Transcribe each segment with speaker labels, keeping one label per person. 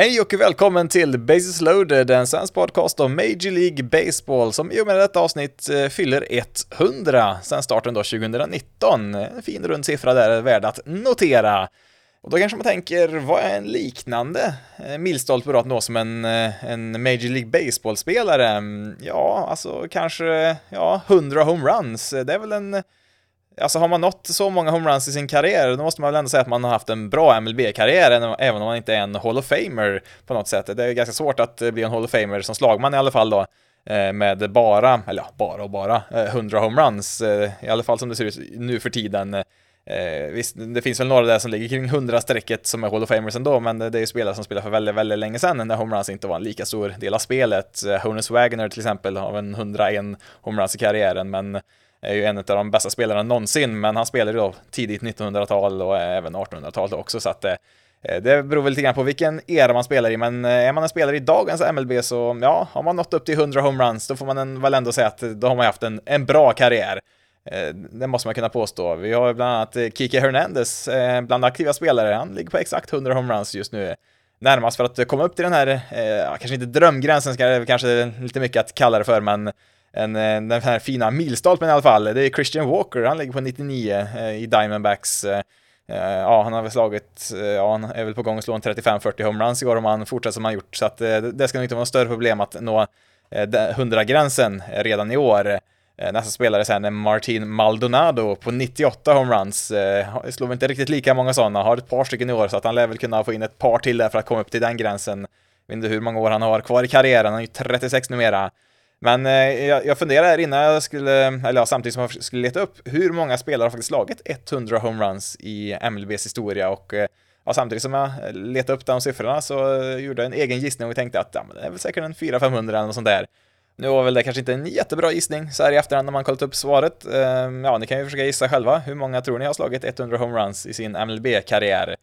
Speaker 1: Hej och välkommen till Bases loaded, en svensk podcast om Major League Baseball som i och med detta avsnitt eh, fyller 100 sen starten då 2019. En fin rund siffra där, värd att notera. Och då kanske man tänker, vad är en liknande eh, milstolpe då att nå som en, eh, en Major League Baseball-spelare? Mm, ja, alltså kanske, ja, 100 homeruns. Det är väl en Alltså har man nått så många homeruns i sin karriär, då måste man väl ändå säga att man har haft en bra MLB-karriär, även om man inte är en Hall of Famer på något sätt. Det är ganska svårt att eh, bli en Hall of Famer som slagman i alla fall då, eh, med bara, eller ja, bara och bara, eh, 100 homeruns, i alla fall som det ser ut nu för tiden. visst, det finns väl några där som ligger kring 100-strecket som är Hall of Famers ändå, men det är ju spelare som spelar för väldigt, väldigt länge sedan när homeruns inte var en lika stor del av spelet. Honus Wagner till exempel har en 101 homeruns i karriären, men är ju en av de bästa spelarna någonsin, men han spelade då tidigt 1900-tal och även 1800-tal också, så att eh, det beror väl lite grann på vilken era man spelar i, men eh, är man en spelare i dagens MLB så, ja, har man nått upp till 100 homeruns, då får man väl ändå säga att då har man haft en, en bra karriär. Eh, det måste man kunna påstå. Vi har bland annat Kike Hernandez, bland aktiva spelare, han ligger på exakt 100 homeruns just nu. Närmast för att komma upp till den här, kanske inte drömgränsen, ska det kanske lite mycket att kalla det för, men en, eh, den här fina milstolpen i alla fall. Det är Christian Walker, han ligger på 99 eh, i Diamondbacks. Eh, eh, ja, han har väl slagit, eh, ja, han är väl på gång att slå en 35-40 homeruns i år om han fortsätter som han gjort, så att det ska nog inte vara något större problem att nå 100-gränsen redan i år. Nästa spelare sen är Martin Maldonado på 98 homeruns. Slår väl inte riktigt lika många sådana, har ett par stycken i år, så att han lär väl kunna få in ett par till där för att komma upp till den gränsen. Jag vet inte hur många år han har kvar i karriären, han är ju 36 numera. Men eh, jag, jag funderar här innan jag skulle, eller ja, samtidigt som jag skulle leta upp hur många spelare har faktiskt slagit 100 homeruns i MLBs historia och eh, ja, samtidigt som jag letade upp de siffrorna så eh, gjorde jag en egen gissning och tänkte att ja, men det är väl säkert en 400-500 eller något sånt där. Nu var väl det kanske inte en jättebra gissning så här i efterhand när man kollat upp svaret. Ehm, ja, ni kan ju försöka gissa själva. Hur många tror ni har slagit 100 homeruns i sin MLB-karriär?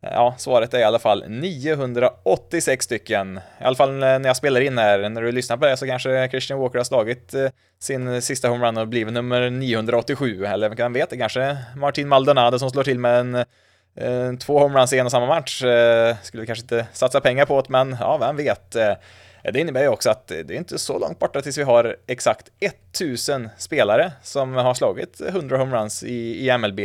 Speaker 1: Ja, svaret är i alla fall 986 stycken. I alla fall eh, när jag spelar in här, när du lyssnar på det så kanske Christian Walker har slagit eh, sin sista homerun och blivit nummer 987, eller vem vet, det kanske Martin Maldonado som slår till med en eh, två homeruns i en och samma match. Skulle vi kanske inte satsa pengar på det, men ja, vem vet. Det innebär ju också att det är inte så långt borta tills vi har exakt 1000 spelare som har slagit 100 homeruns i, i MLB.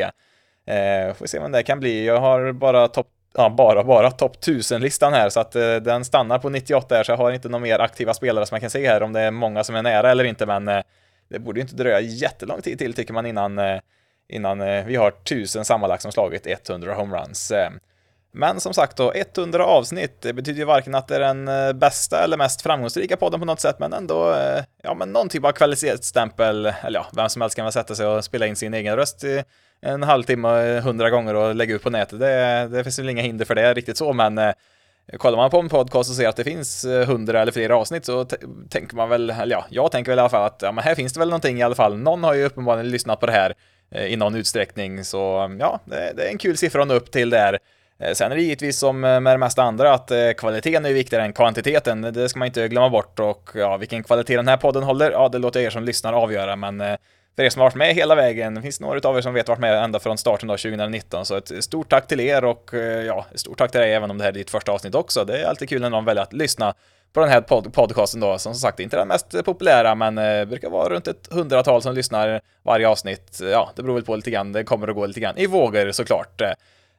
Speaker 1: Eh, får se vad det kan bli. Jag har bara topp ja, bara, bara topp 1000-listan här, så att eh, den stannar på 98 här, så jag har inte några mer aktiva spelare som man kan se här, om det är många som är nära eller inte, men eh, det borde ju inte dröja jättelång tid till, tycker man, innan, eh, innan eh, vi har 1000 sammanlagt som slagit 100 homeruns. Eh. Men som sagt då, 100 avsnitt, det betyder ju varken att det är den eh, bästa eller mest framgångsrika podden på något sätt, men ändå, eh, ja men någon typ av kvalitetsstämpel, eller ja, vem som helst kan väl sätta sig och spela in sin egen röst en halvtimme eh, hundra gånger och lägga ut på nätet. Det, det finns väl inga hinder för det riktigt så, men eh, kollar man på en podcast och ser att det finns eh, hundra eller fler avsnitt så tänker man väl, eller ja, jag tänker väl i alla fall att ja, men här finns det väl någonting i alla fall. Någon har ju uppenbarligen lyssnat på det här eh, i någon utsträckning, så mm, ja, det, det är en kul siffra att nå upp till där. Eh, sen är det givetvis som med det mesta andra att kvaliteten är viktigare än kvantiteten. Det ska man inte glömma bort och ja, vilken kvalitet den här podden håller, ja, det låter jag er som lyssnar avgöra, men för er som har varit med hela vägen, det finns några av er som vet varit med ända från starten då 2019, så ett stort tack till er och eh, ja, stort tack till dig även om det här är ditt första avsnitt också. Det är alltid kul när någon väljer att lyssna på den här pod podcasten då, som sagt inte den mest populära, men eh, brukar vara runt ett hundratal som lyssnar varje avsnitt. Ja, det beror väl på lite grann, det kommer att gå lite grann i vågor såklart.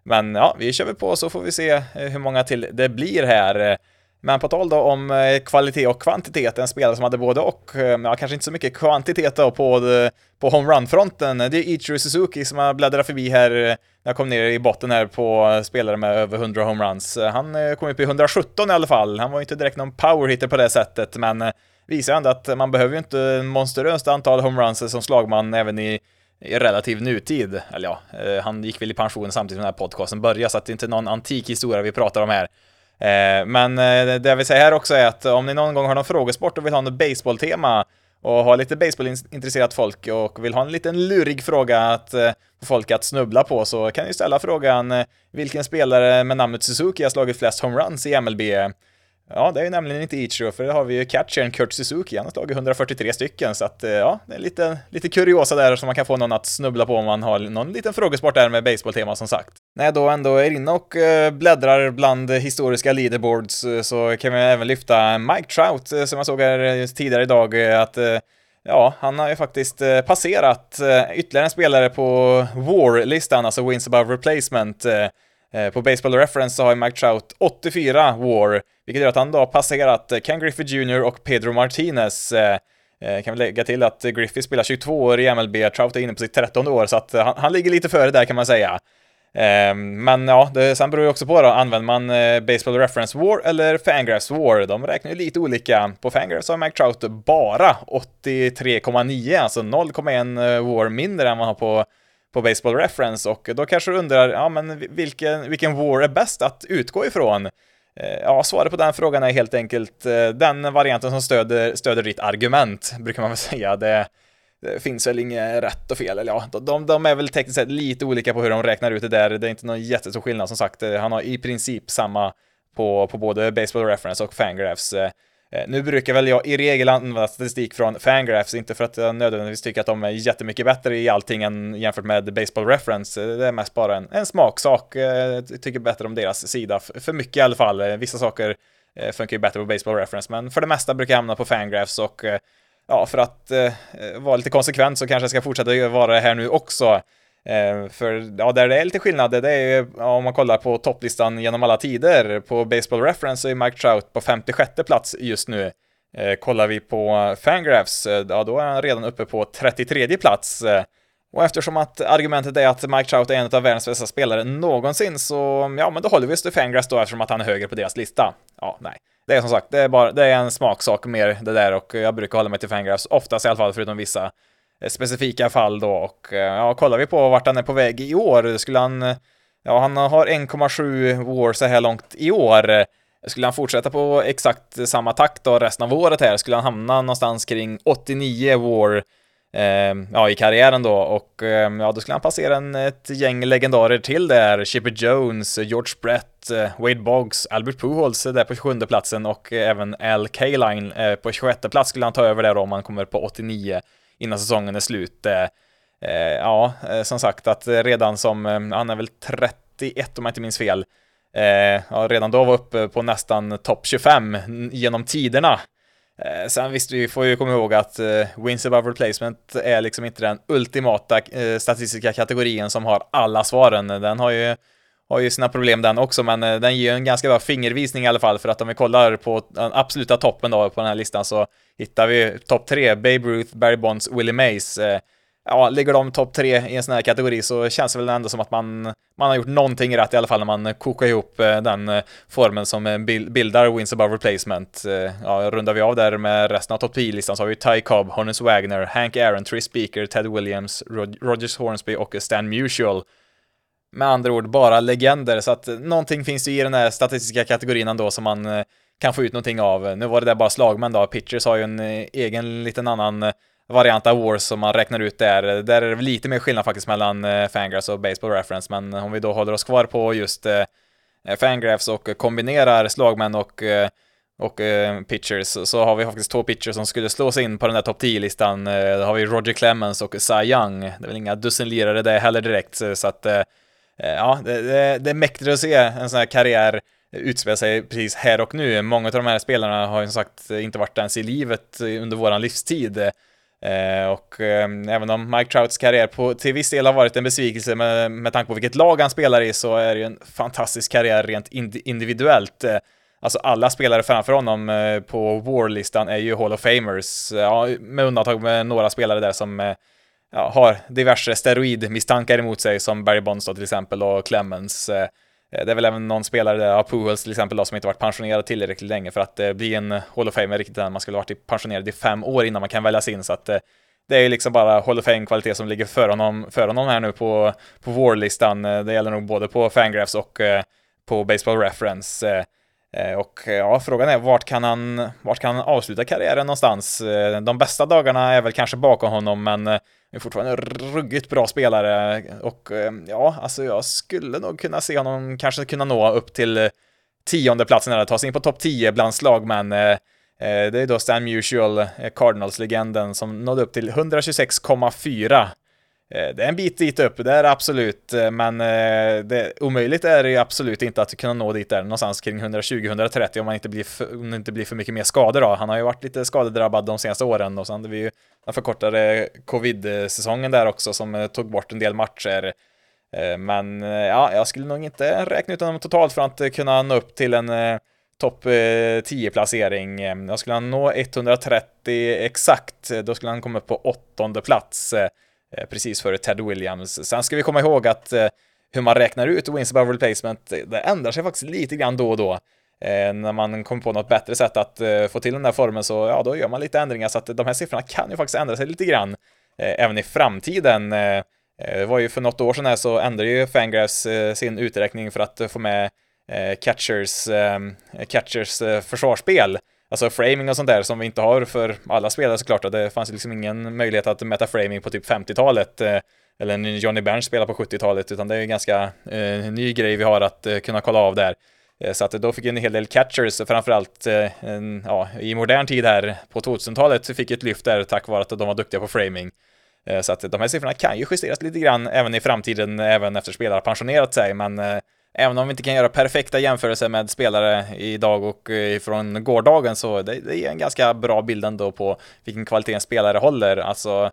Speaker 1: Men ja, vi kör väl på så får vi se eh, hur många till det blir här. Men på tal då om eh, kvalitet och kvantitet, en spelare som hade både och, eh, ja kanske inte så mycket kvantitet då på, eh, på homerun-fronten, det är Ichiro Suzuki som har bläddrat förbi här när jag kom ner i botten här på spelare med över 100 homeruns. Han kom upp i 117 i alla fall, han var ju inte direkt någon powerhitter på det sättet, men visar ändå att man behöver ju inte en monsteröst antal homeruns som slagman även i i relativ nutid, eller ja, han gick väl i pension samtidigt som den här podcasten började, så att det är inte någon antik historia vi pratar om här. Eh, men eh, det jag vill säga här också är att om ni någon gång har någon frågesport och vill ha något baseballtema och har lite baseballintresserat folk och vill ha en liten lurig fråga att eh, få folk att snubbla på så kan ni ställa frågan vilken spelare med namnet Suzuki har slagit flest homeruns i MLB? Ja, det är ju nämligen inte Ichiro, för det har vi ju catchern Kurt Suzuki, han har slagit 143 stycken, så att eh, ja, det är lite, lite kuriosa där som man kan få någon att snubbla på om man har någon liten frågesport där med baseballtema som sagt. När jag då ändå är inne och eh, bläddrar bland historiska leaderboards eh, så kan vi även lyfta Mike Trout, som jag såg här tidigare idag, att Ja, han har ju faktiskt passerat ytterligare en spelare på WAR-listan, alltså Wins Above Replacement. Eh, på Baseball Reference så har ju Mike Trout 84 WAR, vilket gör att han då har passerat eh, Ken Griffey Jr och Pedro Martinez. Eh, kan vi lägga till att Griffey spelar 22 år i MLB, Trout är inne på sitt 13 år, så att han, han ligger lite före där kan man säga. Ehm, men ja, det, sen beror det också på då, använder man Baseball Reference War eller Fangraphs War? De räknar ju lite olika. På Fangraphs har Mike Trout bara 83,9, alltså 0,1 War mindre än man har på, på Baseball Reference och då kanske du undrar, ja men vilken, vilken War är bäst att utgå ifrån? Eh, ja, svaret på den frågan är helt enkelt eh, den varianten som stöder, stöder ditt argument, brukar man väl säga. Det, det finns väl inget rätt och fel, eller ja, de, de är väl tekniskt sett lite olika på hur de räknar ut det där. Det är inte någon jättestor skillnad som sagt. Eh, han har i princip samma på, på både Baseball Reference och Fangraphs. Eh, nu brukar väl jag i regel använda statistik från Fangraphs, inte för att jag nödvändigtvis tycker att de är jättemycket bättre i allting än jämfört med Baseball Reference. Eh, det är mest bara en, en smaksak. Eh, jag tycker bättre om deras sida, för mycket i alla fall. Vissa saker funkar ju bättre på Baseball Reference, men för det mesta brukar jag hamna på Fangraphs och ja, för att eh, vara lite konsekvent så kanske jag ska fortsätta vara det här nu också. Eh, för ja, där det är lite skillnad, det är ju ja, om man kollar på topplistan genom alla tider. På Baseball Reference så är Mike Trout på 56 plats just nu. Eh, kollar vi på Fangraphs, eh, ja då är han redan uppe på 33 plats. Och eftersom att argumentet är att Mike Trout är en av världens bästa spelare någonsin så, ja men då håller vi oss till Fangraphs då eftersom att han är högre på deras lista. Ja, nej. Det är som sagt, det är, bara, det är en smaksak mer det där och jag brukar hålla mig till Fangraphs oftast i alla fall förutom vissa Eh, specifika fall då och eh, ja, kollar vi på vart han är på väg i år skulle han, ja han har 1,7 war så här långt i år. Skulle han fortsätta på exakt samma takt då resten av året här skulle han hamna någonstans kring 89 war eh, ja, i karriären då och eh, ja, då skulle han passera en, ett gäng legendarer till där. Chipper Jones, George Brett, eh, Wade Boggs, Albert Pujols där på 27 platsen och även Al Kaline eh, på 26 plats skulle han ta över där då om han kommer på 89 innan säsongen är slut. Eh, eh ja, eh, som sagt att redan som, eh, han är väl 31 om jag inte minns fel, ja, redan då var uppe på nästan topp 25 genom tiderna. Sen visst, vi får ju komma ihåg att eh, wins above replacement är liksom inte den ultimata statistiska kategorin som har alla svaren. Den har ju, har ju sina problem den också, men eh, den ger ju en ganska bra fingervisning i alla fall, för att om vi kollar på den absoluta toppen då på den här listan så hittar vi topp tre, Babe Ruth, Barry Bonds, Willie Mays. Eh, ja, ligger de topp tre i en sån här kategori så känns det väl ändå som att man, man har gjort någonting rätt i alla fall när man kokar ihop eh, den formen som bildar Wins above replacement. Ja, rundar vi av där med resten av topp 10-listan så har vi Ty Cobb, Honus Wagner, Hank Aaron, Tris Speaker, Ted Williams, Rod Rogers Hornsby och Stan Musial. Med andra ord bara legender, så att någonting finns ju i den här statistiska kategorin ändå som man eh, kan få ut någonting av. Nu var det där bara slagmän då, Pitchers har ju en eh, egen liten annan eh, variant av Wars som man räknar ut där. Där är det lite mer skillnad faktiskt mellan Fangraphs och Baseball Reference, men om vi då håller oss kvar på just Fangraphs och kombinerar slagmän och och eh, pitchers, så har vi faktiskt två pitchers som skulle slås in på den där topp 10-listan. Eh, då har vi Roger Clemens och Cy Young. Det är väl inga dussinlirare det heller direkt, så att eh, Eh, ja, det, det, det är mäktigt att se en sån här karriär utspela sig precis här och nu. Många av de här spelarna har ju som sagt inte varit ens i livet under våran livstid. Eh, och eh, även om Mike Trouts karriär på, till viss del har varit en besvikelse med, med tanke på vilket lag han spelar i så är det ju en fantastisk karriär rent individuellt. Alltså alla spelare framför honom på War-listan är ju Hall of Famers, ja, med undantag med några spelare där som ja, har diverse steroidmisstankar emot sig som Barry Bonds då till exempel och Clemens. Eh, det är väl även någon spelare där, Pujols till exempel, då, som inte varit pensionerad tillräckligt länge för att eh, bli en Hall of Famer riktigt än. Man skulle varit pensionerad i fem år innan man kan väljas in, så att eh, det är ju liksom bara Hall of Fame-kvalitet som ligger för honom, för honom här nu på, på vårlistan. Eh, det gäller nog både på Fangraphs och eh, på Baseball Reference. Eh, och ja, frågan är vart kan han, vart kan han avsluta karriären någonstans? Eh, de bästa dagarna är väl kanske bakom honom, men eh, är fortfarande en ruggigt bra spelare och ja, alltså jag skulle nog kunna se honom kanske kunna nå upp till tionde platsen eller ta sig in på topp 10 bland slagmän. Det är då Stan Musial, Cardinals-legenden, som nådde upp till 126,4 Eh, det är en bit dit upp, det är det absolut, eh, men eh, det, omöjligt är det ju absolut inte att kunna nå dit där någonstans kring 120-130 om man inte blir för, om det inte blir för mycket mer skador då. Han har ju varit lite skadedrabbad de senaste åren och sen hade vi ju den förkortade covid-säsongen där också som tog bort en del matcher. Men ja, jag skulle nog inte räkna ut honom totalt för att kunna nå upp till en topp 10-placering. Jag skulle han nå 130 exakt, då skulle han komma upp på åttonde plats. Eh, precis före Ted Williams. Sen ska vi komma ihåg att eh, hur man räknar ut wins above replacement, eh, det ändrar sig faktiskt lite grann då och då. Eh, när man kommer på något bättre sätt att få till den där formen så, ja, då gör man lite ändringar så att de här siffrorna kan ju faktiskt ändra sig lite grann även i framtiden. Det var ju för något år sedan här så ändrade ju Fangraphs sin uträkning för att få med catchers, catchers försvarsspel alltså framing och sånt där som vi inte har för alla spelare såklart. Och det fanns liksom ingen möjlighet att mäta framing på typ 50-talet eh, eller när Johnny Berns spelar på 70-talet, utan det är en ganska eh, ny grej vi har att eh, kunna kolla av där. Eh, så att då fick en hel del catchers, framförallt eh, en, ja, i modern tid här på 2000-talet fick ett lyft där tack vare att de var duktiga på framing. Eh, så att de här siffrorna kan ju justeras lite grann även i framtiden, även efter spelare pensionerat sig, men eh, även om vi inte kan göra perfekta jämförelser med spelare idag och eh, från gårdagen så det, det är en ganska bra bild ändå på vilken kvalitet en spelare håller. Alltså,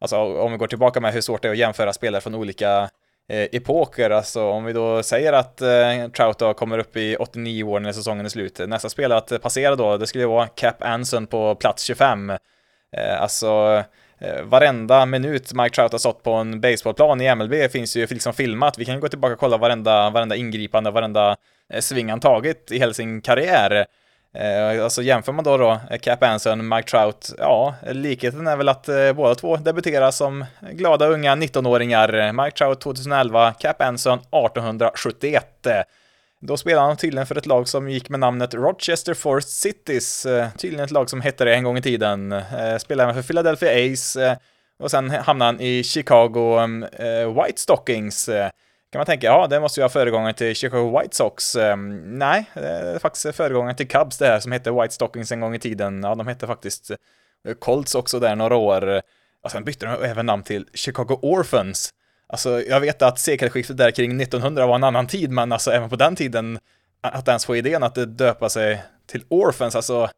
Speaker 1: alltså om vi går tillbaka med hur svårt det är att jämföra spelare från olika eh, epoker, alltså om vi då säger att eh, Trout då kommer upp i 89 år när säsongen är slut, nästa spelare att passera då, det skulle vara Cap Anson på plats 25. Eh, alltså Eh, varenda minut Mike Trout har stått på en baseballplan i MLB finns ju liksom filmat. Vi kan gå tillbaka och kolla varenda, varenda ingripande, varenda eh, sving han tagit i hela sin karriär. Eh, alltså jämför man då då Cap Anson, Mike Trout, ja, likheten är väl att båda två debuterar som glada unga 19-åringar. Mike Trout 2011, Cap Anson 1871. Då spelade han tydligen för ett lag som gick med namnet Rochester Forest Cities, eh, tydligen ett lag som hette det en gång i tiden. Eh, spelade även för Philadelphia Ace eh, och sen hamnade han i Chicago White Stockings. Kan man tänka, ja, det måste ju vara föregångaren till Chicago White Sox. Nej, det är faktiskt föregångaren till Cubs det här som hette White Stockings en gång i tiden. Ja, de hette faktiskt Colts också där några år. Och sen bytte de även namn till Chicago Orphans. Alltså, jag vet att sekelskiftet där kring 1900 var en annan tid, men alltså även på den tiden, att ens få idén att döpa sig till Orphans, alltså,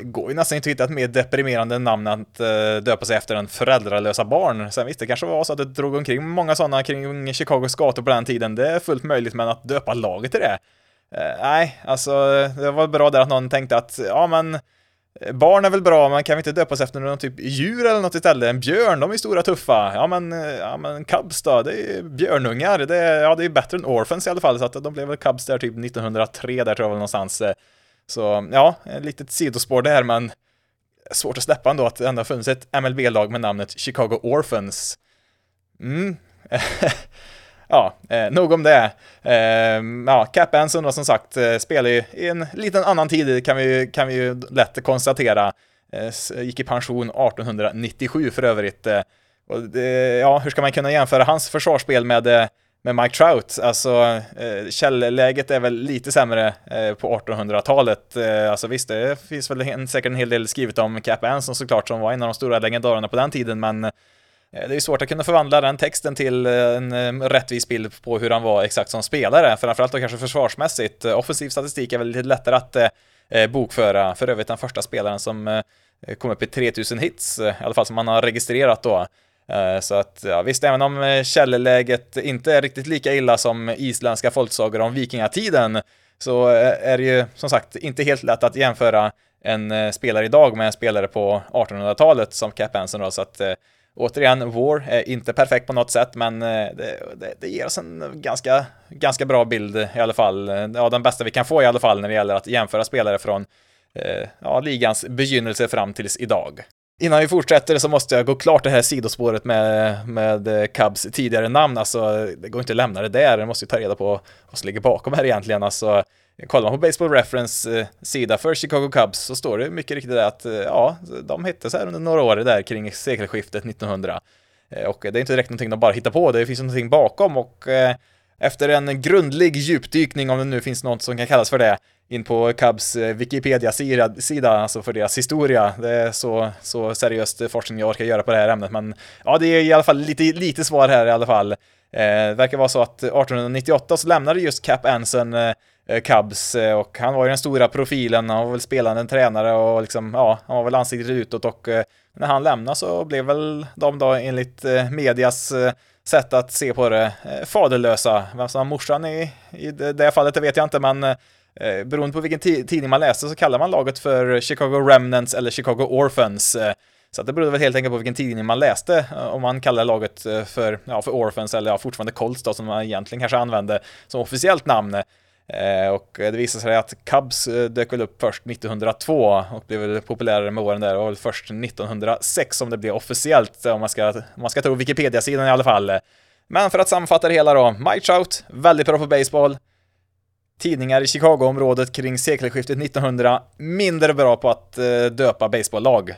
Speaker 1: går ju nästan inte att hitta ett mer deprimerande namn att eh, döpa sig efter en föräldralösa barn. Sen visst, det kanske var så att det drog omkring många sådana kring Chicagos gator på den tiden, det är fullt möjligt, men att döpa laget till det? Eh, nej, alltså, det var bra där att någon tänkte att, ja men, Eh, barn är väl bra, men kan vi inte döpas efter någon typ djur eller något istället? En björn, de är stora tuffa. Ja men, eh, ja men Cubs då, det är björnungar. Det är, ja, det är bättre än Orphans i alla fall, så att de blev väl Cubs där typ 1903 där tror jag väl någonstans. Eh, så ja, ett litet sidospår där, men svårt att släppa ändå att det ändå har funnits ett MLB-lag med namnet Chicago Orphans. Mm. ja, eh, nog om det. Eh, ja, Cap Anson då som sagt eh, spelar ju i en liten annan tid kan vi, kan vi ju lätt konstatera. Eh, gick i pension 1897 för övrigt. Eh, och det, ja, hur ska man kunna jämföra hans försvarsspel med eh, med Mike Trout, alltså eh, källläget är väl lite sämre eh, på 1800-talet. Eh, alltså visst, det finns väl en, säkert en hel del skrivet om Cap Anson såklart, som var en av de stora legendarerna på den tiden, men Eh, det är svårt att kunna förvandla den texten till eh, en eh, rättvis bild på hur han var exakt som spelare, framförallt då kanske försvarsmässigt. Offensiv statistik är väl lite lättare att bokföra, för övrigt den första spelaren som kom upp i 3000 hits, i alla fall som man har registrerat då. Så att, ja, visst, även om källeläget inte är riktigt lika illa som isländska folksagor om vikingatiden, så är det ju som sagt inte helt lätt att jämföra en spelare idag med en spelare på 1800-talet som Cap Anson då, så att Återigen, War är inte perfekt på något sätt, men eh, det, det, det, ger oss en ganska, ganska bra bild i alla fall. Ja, den bästa vi kan få i alla fall när det gäller att jämföra spelare från eh, ja, ligans begynnelse fram tills idag. Innan vi fortsätter så måste jag gå klart det här sidospåret med, med eh, Cubs tidigare namn, alltså det går inte att lämna det där, jag måste ju ta reda på vad som ligger bakom här egentligen, alltså Kollar man på Baseball Reference eh, sida för Chicago Cubs så står det mycket riktigt att eh, ja, de hette så här under några år där kring sekelskiftet 1900. Eh, och det är inte direkt någonting de bara hittar på, det finns någonting bakom och Efter en grundlig djupdykning, om det nu finns något som kan kallas för det, in på Cubs Wikipedia-sida, alltså för deras historia. Det är så, så seriöst forskning jag orkar göra på det här ämnet, men ja, det är i alla fall lite, lite svar här i alla fall. Eh, det verkar vara så att 1898 så lämnade just Cap Anson eh, Eh, Cubs eh, och han var ju den stora profilen, han var väl spelande tränare och liksom, ja, han var väl ansiktet utåt och eh, när han lämnade så blev väl de då enligt medias sätt att se på det faderlösa. Vem som var morsan i, i det fallet, det vet jag inte, men beroende på vilken tidning man läste så kallar man laget för Chicago Remnants eller Chicago Orphans. Så det berodde väl helt enkelt på vilken tidning man läste, om man kallar laget för, ja, för Orphans eller ja, fortfarande Colts då, som man egentligen kanske använde som officiellt namn. Eh, och det visade sig att Cubs eh, dök väl upp först 1902 och blev väl populärare med åren där Det var väl först 1906 som det blev officiellt, eh, om man ska, om man ska tro Wikipedia-sidan i alla fall. Men för att sammanfatta det hela då, Mike Trout, väldigt bra på baseball, tidningar i Chicago-området kring sekelskiftet 1900 mindre bra på att döpa baseballlag.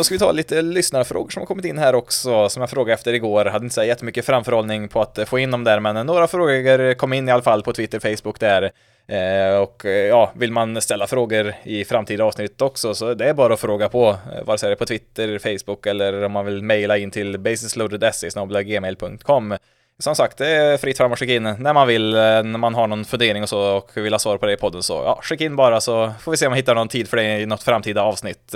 Speaker 1: Då ska vi ta lite lyssnarfrågor som har kommit in här också, som jag frågade efter igår. Hade inte så jättemycket framförhållning på att få in dem där, men några frågor kom in i alla fall på Twitter, Facebook där. Eh, och eh, ja, vill man ställa frågor i framtida avsnitt också, så det är bara att fråga på, eh, vare sig det är på Twitter, Facebook eller om man vill mejla in till basisloaded.se.gmail.com. Som sagt, det är fritt fram att skicka in när man vill, när man har någon fundering och så och vill ha svar på det i podden så ja, skicka in bara så får vi se om vi hittar någon tid för det i något framtida avsnitt.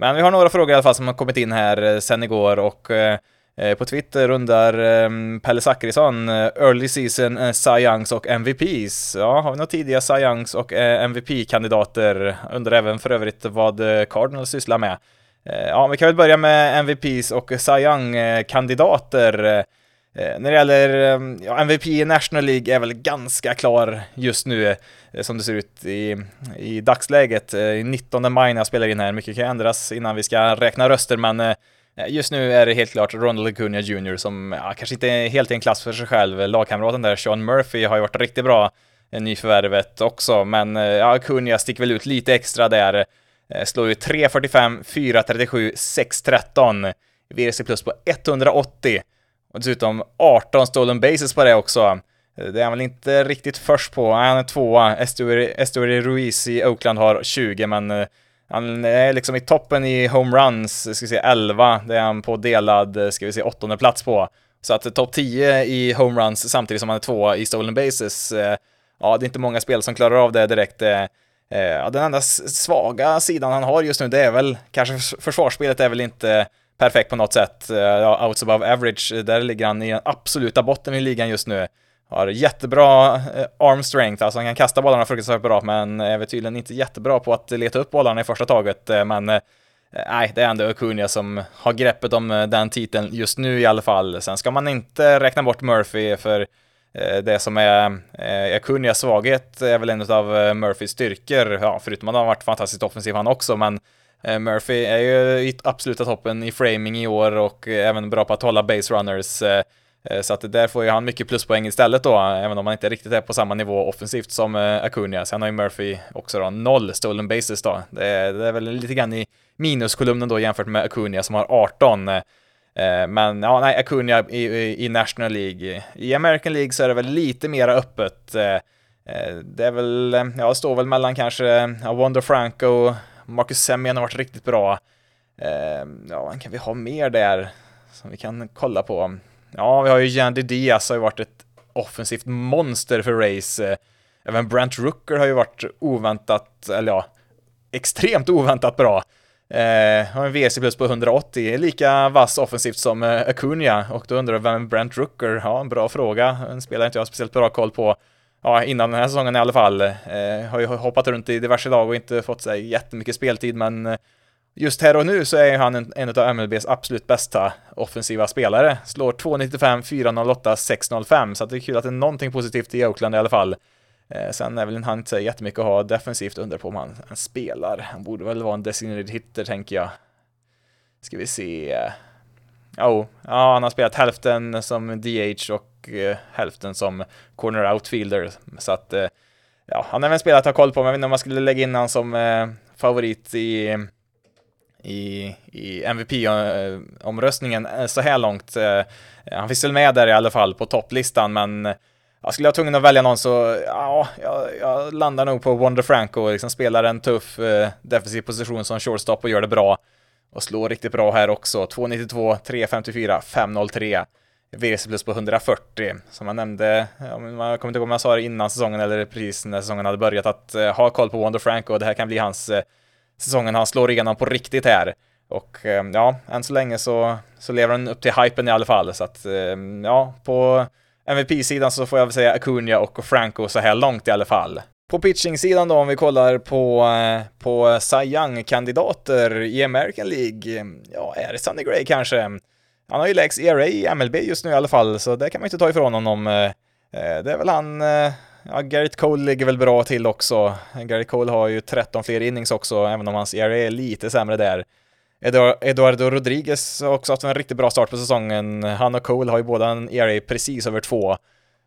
Speaker 1: Men vi har några frågor i alla fall som har kommit in här eh, sen igår och eh, eh, på Twitter undrar Pelle Zackrisson Early Season Cy Youngs och MVPs. Ja, har vi några tidiga Cy Youngs och MVP-kandidater? Undrar även för övrigt vad Cardinals sysslar med. Ja, vi kan väl börja med MVPs och Cy Young-kandidater. Eh, när det gäller ehm, ja, MVP i National League är väl ganska klar just nu eh, som det ser ut i, i dagsläget. Eh, 19 maj när jag spelar in här, mycket kan ändras innan vi ska räkna röster men just nu är det helt klart Ronald Acuna Jr som ja, kanske inte är helt i en klass för sig själv. Lagkamraten där, Sean Murphy, har ju varit riktigt bra nyförvärvet också, men ja, Acuna sticker väl ut lite extra där. Slår ju 3.45, 4.37, 6.13. VRC plus på 180. Och dessutom 18 stolen bases på det också. Det är han väl inte riktigt först på. Nej, Han är tvåa. Estuary Ruiz i Oakland har 20, men eh, han är liksom i toppen i homeruns, ska vi se 11. Det är han på delad, eh, ska vi se, åttonde plats på. Så att topp 10 i homeruns samtidigt som han är tvåa i stolen bases. Eh, ja, det är inte många spel som klarar av det direkt. Ja, den enda svaga sidan han har just nu, det är väl kanske försvarsspelet är väl inte perfekt på något sätt. Eh, ja, outs above average, eh, där ligger han i den absoluta botten i ligan just nu. Har jättebra eh, arm strength, alltså han kan kasta bollarna fruktansvärt bra, men är väl tydligen inte jättebra på att leta upp bollarna i första taget. Men nej, det är ändå Acuna som har greppet om den titeln just nu i alla fall. Sen ska man inte räkna bort Murphy för det som är Acunias svaghet är väl en av Murphys styrkor, ja, förutom att han har varit fantastiskt offensiv han också, men Eh, Murphy är ju i absoluta toppen i framing i år och eh, även bra på att hålla base runners. Eh, så att där får ju han mycket pluspoäng istället då, även om han inte riktigt är på samma nivå offensivt som Acuna. Sen har ju Murphy också då noll stolen bases då. Det är, det är väl lite grann i minuskolumnen då jämfört med Acuna som har 18. Men ja, nej, Acuna i, i National League. I American League så är det väl lite mera öppet. Det är väl, ja, står väl mellan kanske ja, Wonder Franco, Marcus Semien har varit riktigt bra. Eh, ja, kan vi ha mer där som vi kan kolla på? Ja, vi har ju Jandy Diaz har ju varit ett offensivt monster för race. Eh, även Brent Rooker har ju varit oväntat, eller ja, extremt oväntat bra. Eh, har en WC plus på 180, lika vass offensivt som eh, Acuna och då undrar du, vem Brent Rooker, ja, en bra fråga, en spelare inte jag har speciellt bra koll på ja, innan den här säsongen i alla fall. Eh, har ju hoppat runt i diverse lag och inte fått så jättemycket speltid, men eh, just här och nu så är han en, en av MLBs absolut bästa offensiva spelare. Slår 2,95, 4,08, 6,05, så att det är kul att det är någonting positivt i Oakland i alla fall. Eh, sen är väl han inte jättemycket att ha defensivt under på om han, han spelar. Han borde väl vara en designated hitter tänker jag. Ska vi se. Oh, ja, han har spelat hälften som DH och eh, hälften som corner outfielder. Så att, eh, ja, han är väl en spelare att ha koll på, men jag vet inte om man skulle lägga in honom som eh, favorit i, i, i MVP-omröstningen eh, eh, så här långt. Eh, han finns väl med där i alla fall på topplistan, men eh, jag skulle jag tvungen att välja någon så, ja, jag, jag landar nog på Wonder Franco, liksom spelar en tuff eh, defensiv position som shortstop och gör det bra. Och slår riktigt bra här också. 292, 354, 503. VC plus på 140. Som jag nämnde, jag kommer inte ihåg om jag sa det innan säsongen eller precis när säsongen hade börjat, att eh, ha koll på Wonder Franco och det här kan bli hans eh, säsongen han slår igenom på riktigt här. Och eh, ja, än så länge så, så lever han upp till hypen i alla fall. Så att ja, på MVP-sidan så får jag väl säga Acuna och Franco så här långt i alla fall. På pitching-sidan då, om vi kollar på, på Cy Young-kandidater i American League, ja, är det Sunny Gray kanske? Han har ju lägst ERA i MLB just nu i alla fall, så det kan man inte ta ifrån honom. Eh, eh det är väl han, eh, ja, Garrett Cole ligger väl bra till också. Garrett Cole har ju 13 fler innings också, även om hans ERA är lite sämre där. Eduardo Rodriguez har också haft en riktigt bra start på säsongen. Han och Cole har ju båda en ERA precis över två.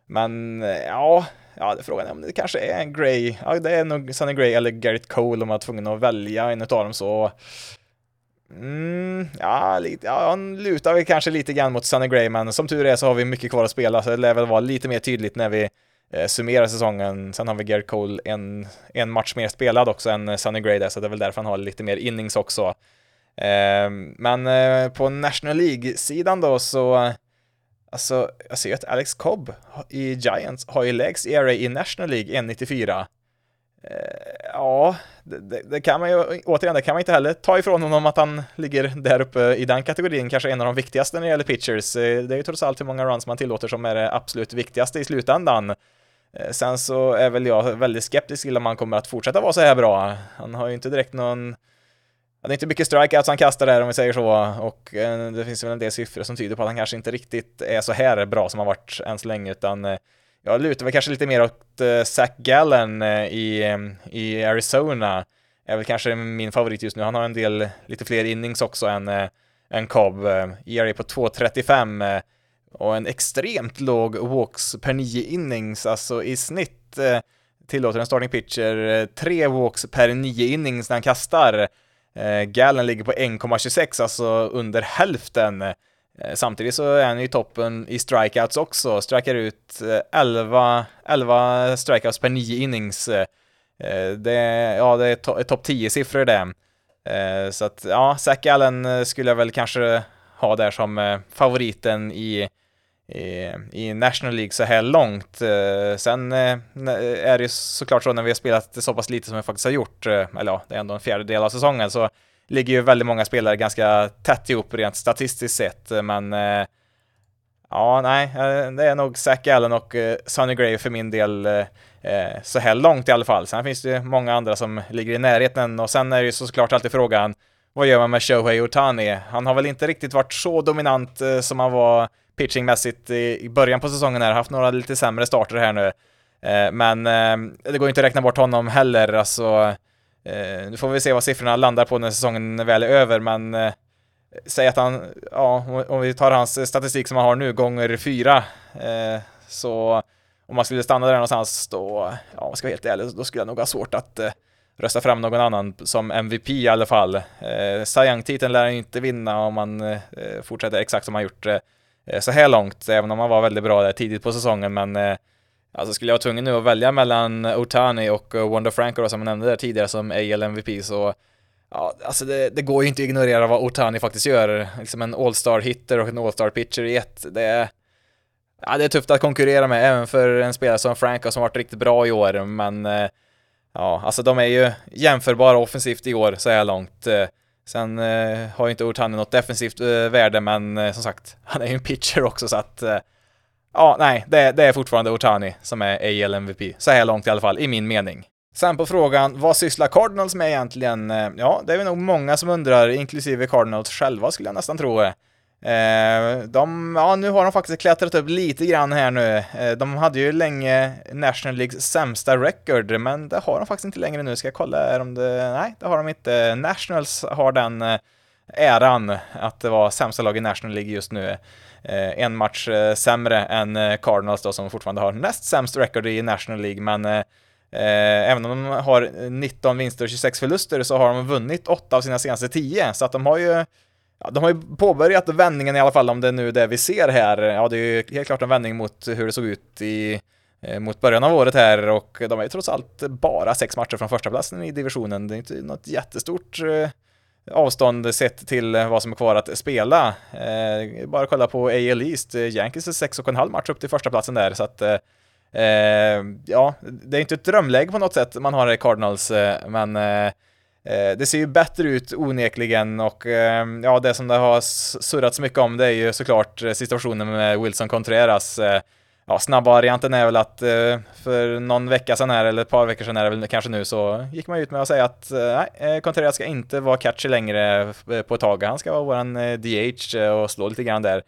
Speaker 1: Men eh, ja, ja, frågan är om det kanske är en Gray, ja det är nog Sonny Gray eller Garrett Cole om man är tvungen att välja en av dem så Mm, ja, lite, ja, han lutar väl kanske lite grann mot Sunny Gray, men som tur är så har vi mycket kvar att spela, så det lär väl vara lite mer tydligt när vi eh, summerar säsongen. Sen har vi Garrett Cole en, en match mer spelad också än eh, Sunny Gray där, så det är väl därför han har lite mer innings också. Eh, men eh, på National League-sidan då så Alltså, jag ser att Alex Cobb i Giants har ju lägst ERA i National League, 1,94. Eh, ja, det, det, kan man ju, återigen, det kan man inte heller ta ifrån honom att han ligger där uppe i den kategorin, kanske en av de viktigaste när det gäller pitchers. Eh, det är ju trots allt hur många runs man tillåter som är det absolut viktigaste i slutändan. Eh, sen så är väl jag väldigt skeptisk till om han kommer att fortsätta vara så här bra. Han har ju inte direkt någon det är inte mycket strikeouts han kastar där om vi säger så och det finns väl en del siffror som tyder på att han kanske inte riktigt är så här bra som han varit än så länge utan jag lutar väl kanske lite mer åt eh, Zach Gallen eh, i, eh, i Arizona är väl kanske min favorit just nu. Han har en del, lite fler innings också än, än Cobb. ERA på 2.35 och en extremt låg walks per nio innings, alltså i snitt tillåter en starting pitcher tre walks per nio innings när han kastar. Gallen ligger på 1,26, alltså under hälften. Eh, samtidigt så är han i toppen i strikeouts också, strikar ut eh, 11, 11 strikeouts per 9 innings. Eh, det, ja, det är to topp 10-siffror det. Så att, ja, Zack Allen skulle jag väl kanske ha där som favoriten i i, National League så här långt. Sen är det ju såklart så när vi har spelat så pass lite som vi faktiskt har gjort, eller ja, det är ändå en fjärdedel av säsongen, så ligger ju väldigt många spelare ganska tätt ihop rent statistiskt sett, eh, men eh, ja, nej, eh, det är nog Zack Allen och Sonny Gray för min del så här långt i alla fall. Sen finns det ju många andra som ligger i närheten och sen är det ju såklart alltid frågan vad gör man med Shohei Otani? Han har väl inte riktigt varit så dominant som han var pitchingmässigt i början på säsongen här, haft några lite sämre starter här nu. Eh, men eh, det går ju inte att räkna bort honom heller, alltså. Eh, nu får vi se vad siffrorna landar på när säsongen väl är över, men eh, säg att han, ja, om vi tar hans statistik som han har nu, gånger fyra, eh, så om man skulle stanna där någonstans då, ja, om jag ska vara helt ärlig, då skulle jag nog ha svårt att eh, rösta fram någon annan som MVP i alla fall. Eh, Sayang-titeln lär han ju inte vinna om man eh, fortsätter exakt som han gjort eh, Eh, så här långt, även om han var väldigt bra där tidigt på säsongen, men eh, alltså skulle jag vara tvungen nu att välja mellan Otani och Wonder Wanda Franco som jag nämnde där tidigare som AL MVP så Ja, alltså det, det, går ju inte att ignorera vad Otani faktiskt gör. Liksom en All-star hitter och en All-star pitcher i ett. Det är, ja, det är tufft att konkurrera med, även för en spelare som Franco som varit riktigt bra i år, men eh, ja, alltså de är ju jämförbara offensivt i år så här långt. Eh, sen har ju inte Otani något defensivt värde, men som sagt, han är ju en pitcher också så att ja, nej, det, det, är fortfarande Otani som är AL MVP. Så här långt i alla fall, i min mening. Sen på frågan, vad sysslar Cardinals med egentligen? Eh, ja, det är nog många som undrar, inklusive Cardinals själva skulle jag nästan tro. Eh, de, ja, nu har de faktiskt klättrat upp lite grann här nu. Eh, de hade ju länge National Leagues sämsta record, men det har de faktiskt inte längre nu. Ska jag kolla om det... Nej, det har de inte. Nationals har den äran att det var sämsta lag i National League just nu. Eh, en match eh, sämre än eh, Cardinals då, som fortfarande har näst sämst record i National League, men Eh, även om de har 19 vinster och 26 förluster så har de vunnit 8 av sina senaste 10, så att de har ju Ja, de har ju påbörjat vändningen i alla fall, om det är nu det vi ser här. Ja, det är ju helt klart en vändning mot hur det såg ut i, eh, mot början av året här och de är ju trots allt bara sex matcher från första platsen i divisionen. Det är inte något jättestort eh, avstånd sett till eh, vad som är kvar att spela. Eh, bara kolla på AL East, eh, Yankees är sex och en halv match upp till första platsen där, så att eh, eh, ja, det är inte ett drömläge på något sätt man har i Cardinals, eh, men eh, det ser ju bättre ut onekligen och eh, ja, det som det har surrats mycket om det är ju såklart situationen med Wilson Contreras. Ja, snabba varianten är väl att eh, för någon vecka sedan här, eller ett par veckor sedan är det väl kanske nu, så gick man ut med att säga att eh, nej, eh, Contreras ska inte vara catchy längre på ett tag. Han ska vara våran DH och slå lite grann där.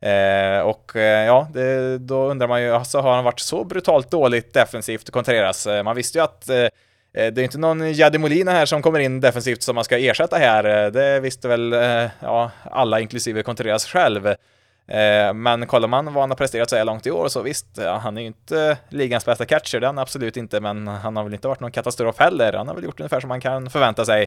Speaker 1: Eh, och eh, ja, det, då undrar man ju, alltså har han varit så brutalt dåligt defensivt Contreras? Man visste ju att eh, det är inte någon Jadi Molina här som kommer in defensivt som man ska ersätta här. Det visste väl ja, alla, inklusive Contreras själv. Eh, men kollar man vad han har presterat så här långt i år så visst, eh, han är ju inte ligans bästa catcher, det är han absolut inte, men han har väl inte varit någon katastrof heller. Han har väl gjort ungefär som man kan förvänta sig.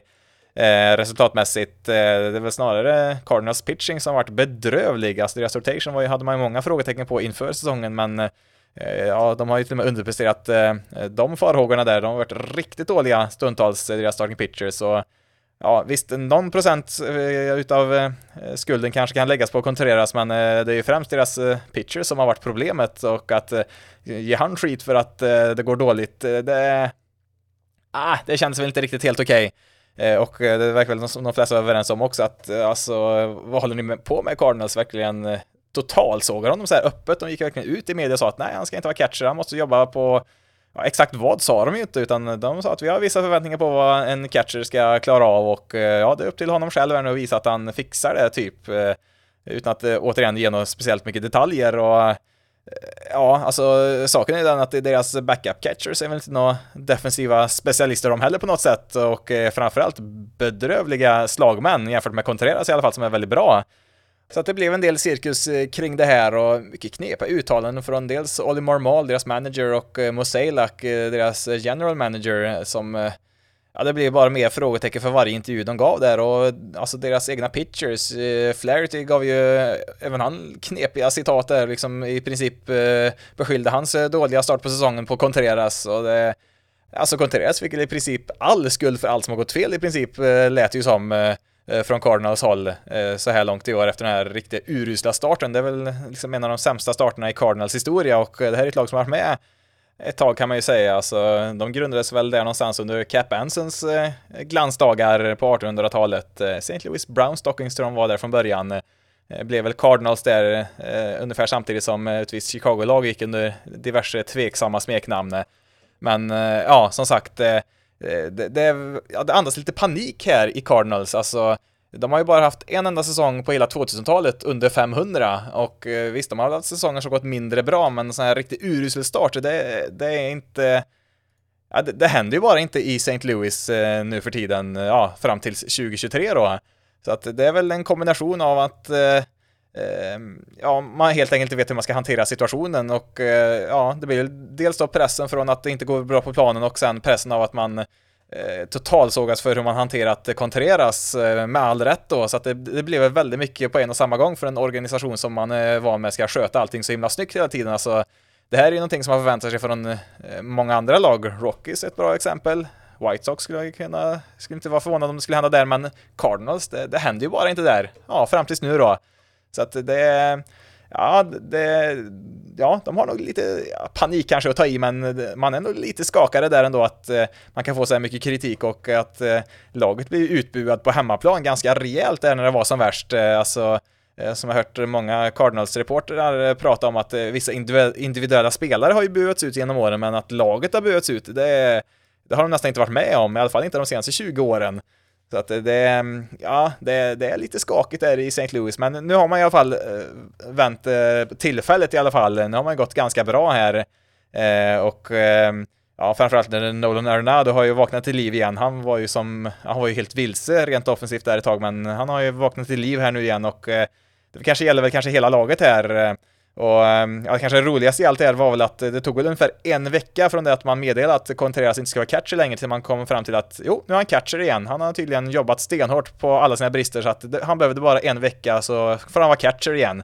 Speaker 1: Eh, resultatmässigt, eh, det är väl snarare Cardinals pitching som varit bedrövlig. Alltså deras rotation var ju, hade man ju många frågetecken på inför säsongen, men eh, ja, de har ju till och med underpresterat eh, de farhågorna där. De har varit riktigt dåliga stundtals, deras starting pitchers. Så ja, visst, någon procent eh, utav eh, skulden kanske kan läggas på Contreras, men eh, det är ju främst deras pitchers som har varit problemet och att ge han skit för att det går dåligt, det, ah, det känns väl inte riktigt helt okej. Okay. Och det verkar väl som de flesta är överens om också att alltså, vad håller ni på med Cardinals? Verkligen totalsågar honom så här öppet. De gick verkligen ut i media och sa att nej, han ska inte vara catcher, han måste jobba på Ja, exakt vad sa de ju inte, utan de sa att vi har vissa förväntningar på vad en catcher ska klara av och eh, ja, det är upp till honom själv att visa att han fixar det typ. Eh, utan att eh, återigen ge något speciellt mycket detaljer och Ja, alltså saken är den att deras backup catchers är väl inte några defensiva specialister de heller på något sätt och framförallt bedrövliga slagmän jämfört med Contreras i alla fall som är väldigt bra. Så att det blev en del cirkus eh, kring det här och mycket knepiga uttalanden från dels Olly Marmal, deras manager, och eh, Moseilak, eh, deras general manager, som Ja, det blev bara mer frågetecken för varje intervju de gav där och alltså deras egna pitchers, eh, Flaherty gav ju även han knepiga citat där, liksom i princip eh, beskyllde hans dåliga start på säsongen på Contreras och det, alltså Contreras fick i princip all skuld för allt som har gått fel i princip, eh, lät ju som Eh, från Cardinals håll eh, så här långt i år efter den här riktigt urusla starten. Det är väl liksom en av de sämsta starterna i Cardinals historia och eh, det här är ett lag som har varit med ett tag kan man ju säga. Alltså, de grundades väl där någonstans under Cap Ansons glansdagar på 1800-talet. St. Louis Brown Stockings tror de var där från början. Blev väl Cardinals där ungefär samtidigt som ett visst Chicago-lag gick under diverse tveksamma smeknamn. Men ja, som sagt, Eh, det, det, ja, det andas lite panik här i Cardinals. Alltså, de har ju bara haft en enda säsong på hela 2000-talet under 500 och eh, visst, de har haft säsonger som gått mindre bra, men en sån här riktigt urusel start, det, det är inte... Ja, det, det händer ju bara inte i St. Louis eh, nu för tiden, ja, fram till 2023 då. Så att det är väl en kombination av att eh, Ehm, ja, man helt enkelt inte vet hur man ska hantera situationen och eh, ja, det blir dels då pressen från att det inte går bra på planen och sen pressen av att man eh, totalsågas för hur man hanterat Contreras eh, med all rätt då, så att det, det blev väldigt mycket på en och samma gång för en organisation som man eh, är van med ska sköta allting så himla snyggt hela tiden. Alltså, det här är ju någonting som man förväntar sig från många andra lag. Rockies är ett bra exempel. White Sox skulle jag kunna, skulle inte vara förvånad om det skulle hända där, men Cardinals, det, det händer ju bara inte där. Ja, fram tills nu då. Så att det, ja, det, ja, de har nog lite panik kanske att ta i, men man är nog lite skakade där ändå att eh, man kan få så här mycket kritik och att eh, laget blir utbuad på hemmaplan ganska rejält där när det var som värst. Eh, alltså, som jag hört många Cardinals-reportrar prata om att vissa individuella spelare har ju buats ut genom åren, men att laget har buats ut, det, det har de nästan inte varit med om, i alla fall inte de senaste 20 åren. Så att det, ja, det, det är lite skakigt där i St. Louis, men nu har man i alla fall eh, vänt eh, tillfället i alla fall. Nu har man gått ganska bra här eh, och Ja, framförallt när Nolan Arenado har ju vaknat till liv igen. Han var ju som, han var ju helt vilse rent offensivt där ett tag, men han har ju vaknat till liv här nu igen och det kanske gäller väl kanske hela laget här. Och ehm, ja, kanske det roligaste i allt det här var väl att det tog väl ungefär en vecka från det att man meddelade att Contreras inte ska vara catcher längre till man kom fram till att jo, nu är han catcher igen. Han har tydligen jobbat stenhårt på alla sina brister så att han behövde bara en vecka så får han vara catcher igen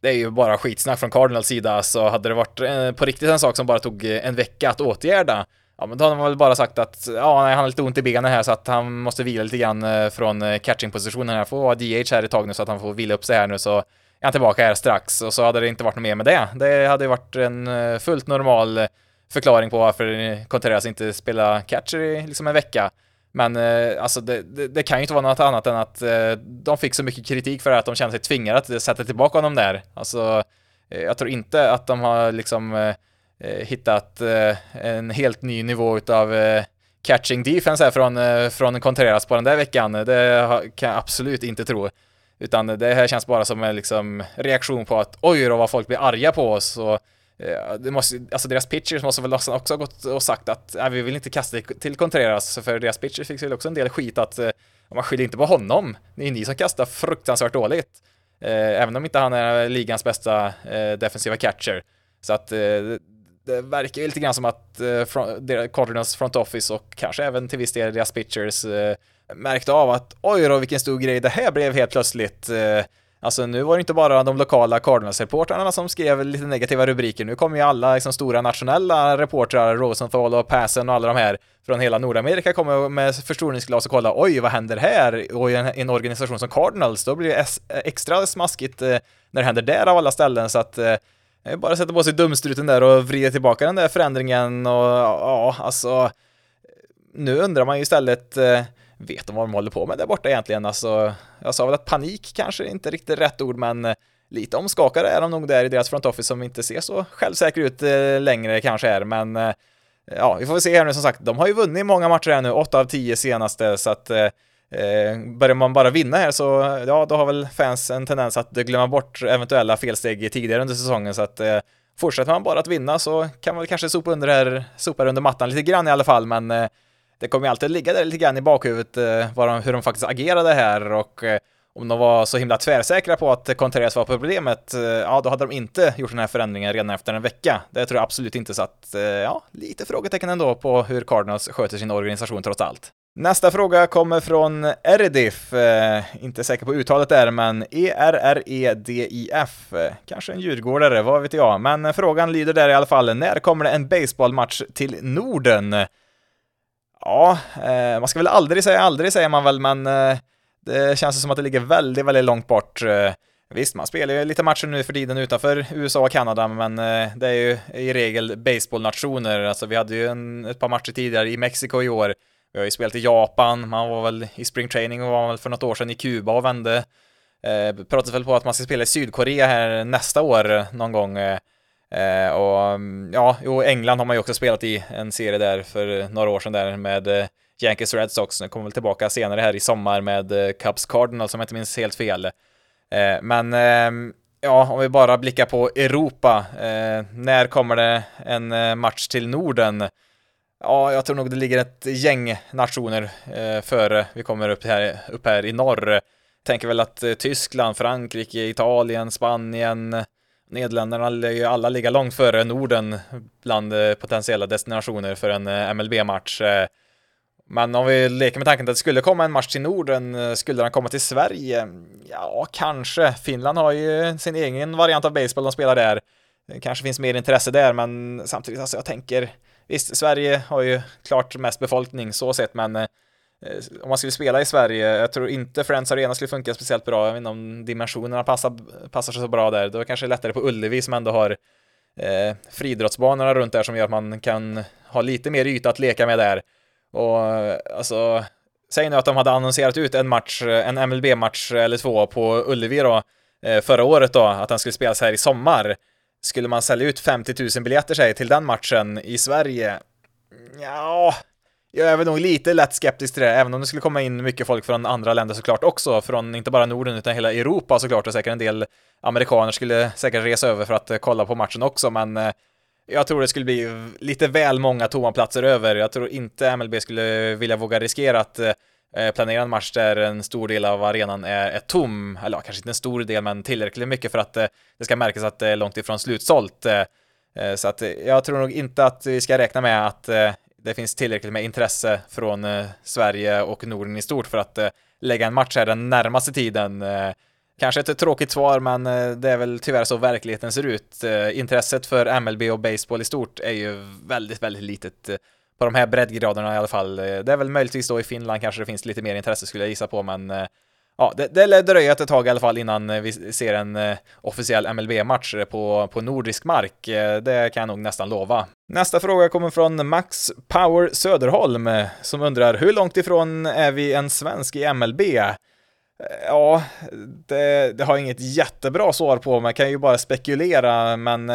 Speaker 1: det är ju bara skitsnack från Cardinals sida, så hade det varit eh, på riktigt en sak som bara tog eh, en vecka att åtgärda, ja men då hade man väl bara sagt att ja, nej, han har lite ont i benen här så att han måste vila lite grann eh, från catching-positionen här, får vara DH här ett tag nu så att han får vila upp sig här nu så är han tillbaka här strax och så hade det inte varit något mer med det. Det hade ju varit en eh, fullt normal eh, förklaring på varför Contreras inte spelar catcher i liksom en vecka. Men eh, alltså det, det, det, kan ju inte vara något annat än att de fick så mycket kritik för att de kände sig tvingade att sätta tillbaka honom där. Alltså, jag tror inte att de har liksom hittat en helt ny nivå utav catching defense här från, från Contreras på den där veckan. Det kan jag absolut inte tro. Utan det här känns bara som en liksom reaktion på att oj då vad folk blir arga på oss och eh, det måste, alltså deras pitchers måste väl också ha gått och sagt att nej, vi vill inte kasta till Contreras, för deras pitchers fick väl också en del skit att eh, man skyller inte på honom, det är ni som kastar fruktansvärt dåligt. Eh, även om inte han är ligans bästa defensiva catcher. Så att det verkar ju lite grann som att Cardinals front office och kanske även till viss del deras pitchers märkte av att oj då vilken stor grej det här blev helt plötsligt. Eh, alltså nu var det inte bara de lokala Cardinals-reportrarna som skrev lite negativa rubriker, nu kommer ju alla liksom, stora nationella reportrar, Rosenthal och Passen och alla de här från hela Nordamerika kommer med förstoringsglas och kolla oj, vad händer här? Och i en, en organisation som Cardinals, då blir det eh, extra smaskigt eh, när det händer där av alla ställen, så att eh, bara sätta på sig dumstruten där och vrida tillbaka den där förändringen och ja, alltså nu undrar man ju istället eh, vet de vad de håller på med där borta egentligen. Alltså, jag sa väl att panik kanske inte riktigt rätt ord, men eh, lite omskakade är de nog där i deras front office som inte ser så självsäkra ut eh, längre kanske är, men eh, ja, vi får väl se här nu som sagt. De har ju vunnit många matcher här nu, 8 av 10 senaste, så att eh, börjar man bara vinna här så, ja, då har väl fans en tendens att glömma bort eventuella felsteg tidigare under säsongen, så att eh, fortsätter man bara att vinna så kan man väl kanske sopa under här, sopa under mattan lite grann i alla fall, men eh, det kommer ju alltid ligga där lite grann i bakhuvudet eh, de, hur de faktiskt agerade här och eh, om de var så himla tvärsäkra på att Contreras var problemet, eh, ja då hade de inte gjort den här förändringen redan efter en vecka. Det tror jag absolut inte, så att eh, ja, lite frågetecken ändå på hur Cardinals sköter sin organisation trots allt. Nästa fråga kommer från Erdif, eh, inte säker på uttalet där, men E-R-R-E-D-I-F. Eh, kanske en djurgårdare, vad vet jag, men eh, frågan lyder där i alla fall, när kommer det en baseballmatch till Norden? Ja, eh, man ska väl aldrig säga aldrig säger man väl, men eh, det känns som att det ligger väldigt, väldigt långt bort. Eh, visst, man spelar ju lite matcher nu för tiden utanför USA och Kanada, men det är ju i regel baseballnationer. Alltså vi hade ju en, ett par matcher tidigare i Mexiko i år. Vi har ju spelat i Japan, man var väl i spring training och var väl för något år sedan i Kuba och vände. Eh, pratas väl på att man ska spela i Sydkorea här nästa år någon gång. Eh, och mm, ja, jo, England har man ju också spelat i en serie där för några år sedan där med eh, Yankees Red Sox. Den kommer väl tillbaka senare här i sommar med eh, Cubs Cardinals om jag inte minns helt fel. Eh, men ehm, ja, om vi bara blickar på Europa. Eh, när kommer det en eh, match till Norden? Ja, jag tror nog det ligger ett gäng nationer eh, före vi kommer upp här, upp här i norr. Tänker väl att eh, Tyskland, Frankrike, Italien, Spanien, Nederländerna lär ju alla ligga långt före Norden bland eh, potentiella destinationer för en eh, MLB-match. Eh, men om vi leker med tanken att det skulle komma en match till Norden, skulle den komma till Sverige? Ja, kanske. Finland har ju sin egen variant av baseball de spelar där. Det kanske finns mer intresse där, men samtidigt, alltså jag tänker, visst, Sverige har ju klart mest befolkning så sett, men Eh, Eh, om man skulle spela i Sverige, jag tror inte Friends Arena skulle funka speciellt bra, jag vet inte om dimensionerna passar, passar så bra där, då är det kanske lättare på Ullevi som ändå har eh, friidrottsbanorna runt där som gör att man kan ha lite mer yta att leka med där. Och eh, alltså, säg nu att de hade annonserat ut en match, eh, en MLB-match eller två på Ullevi då, eh, förra året då, att den skulle spelas här i sommar. Skulle man sälja ut 50 000 biljetter säg till den matchen i Sverige? Ja, jag är väl nog lite lätt skeptisk till det, även om det skulle komma in mycket folk från andra länder såklart också, från inte bara Norden utan hela Europa såklart, och säkert en del amerikaner skulle säkert resa över för att eh, kolla på matchen också, men eh, jag tror det skulle bli lite väl många tomma platser över. Jag tror inte MLB skulle vilja våga riskera att eh, planera en match där en stor del av arenan är, är tom, eller ja, kanske inte en stor del, men tillräckligt mycket för att det ska märkas att det är långt ifrån slutsålt. Så att jag tror nog inte att vi ska räkna med att det finns tillräckligt med intresse från eh, Sverige och Norden i stort för att eh, lägga en match här den närmaste tiden. Eh, kanske ett tråkigt svar, men eh, det är väl tyvärr så verkligheten ser ut. Eh, intresset för MLB och baseball i stort är ju väldigt, väldigt litet eh, på de här breddgraderna i alla fall. Det är väl möjligtvis då i Finland kanske det finns lite mer intresse skulle jag gissa på, men ja, det, det lär dröja ett tag i alla fall innan eh, vi ser en eh, officiell MLB-match eh, på, på nordisk mark. Eh, det kan jag nog nästan lova. Nästa fråga kommer från Max Power Söderholm eh, som undrar hur långt ifrån är vi en svensk i MLB? Ja, det, det har jag inget jättebra svar på, man kan ju bara spekulera, men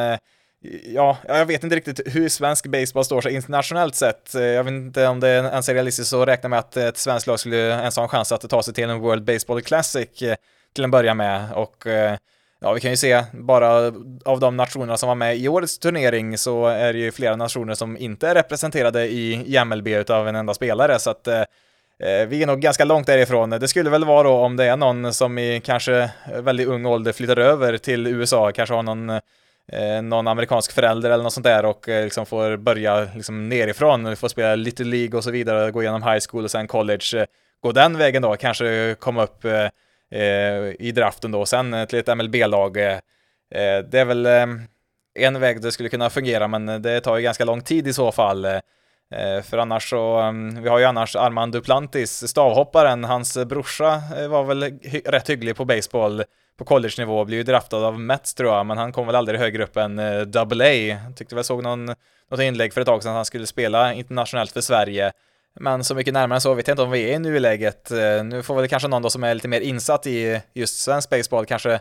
Speaker 1: Ja, jag vet inte riktigt hur svensk baseball står sig internationellt sett. Eh, jag vet inte om det ens är realistiskt att räkna med att ett svenskt lag skulle ens ha en chans att ta sig till en World Baseball Classic eh, till en början med. Och eh, ja, vi kan ju se bara av de nationerna som var med i årets turnering så är det ju flera nationer som inte är representerade i MLB utav en enda spelare, så att vi är nog ganska långt därifrån. Det skulle väl vara då om det är någon som i kanske väldigt ung ålder flyttar över till USA, kanske har någon eh, någon amerikansk förälder eller något sånt där och eh, liksom får börja liksom nerifrån, får spela Little League och så vidare, gå igenom high school och sen college, eh, gå den vägen då, kanske komma upp eh, eh, i draften då, och sen till ett MLB-lag. det är väl en väg det skulle kunna fungera, men det tar ju ganska lång tid i så fall. För annars så, mm, vi har ju annars Armand Duplantis, stavhopparen, hans brorsa var väl hy rätt hygglig på baseball på college-nivå, blir ju draftad av Mets tror jag, men han kom väl aldrig högre upp än uh, double A. Tyckte väl såg någon, något inlägg för ett tag sedan att han skulle spela internationellt för Sverige. Men så mycket närmare än så vet jag inte om vi är i nuläget. Eh, nu får väl kanske någon då som är lite mer insatt i just svensk baseball kanske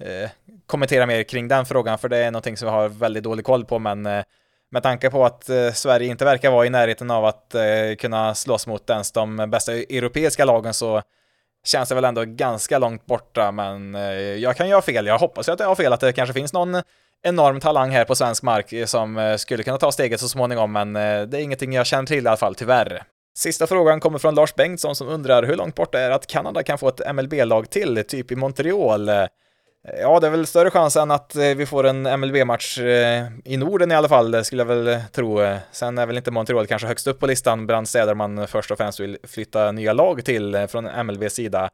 Speaker 1: eh, kommentera mer kring den frågan, för det är någonting som vi har väldigt dålig koll på, men eh, med tanke på att eh, Sverige inte verkar vara i närheten av att kunna slåss mot ens de bästa europeiska lagen så känns det väl ändå ganska långt borta, men eh, jag kan ju ha fel. Jag hoppas ju att jag har fel, att det kanske finns någon enorm talang här på svensk mark eh, som eh, skulle kunna ta steget så småningom, men det är ingenting jag känner till i alla fall, tyvärr. Sista frågan kommer från Lars Bengtsson som undrar hur långt borta är att Kanada kan få ett MLB-lag till, typ i Montreal? Ja, det är väl större chans än att eh, vi får en MLB-match eh, i Norden i alla fall, skulle jag väl eh, tro. Sen är väl inte Montreal kanske högst upp på listan bland städer man först och främst vill flytta nya lag till från MLBs sida.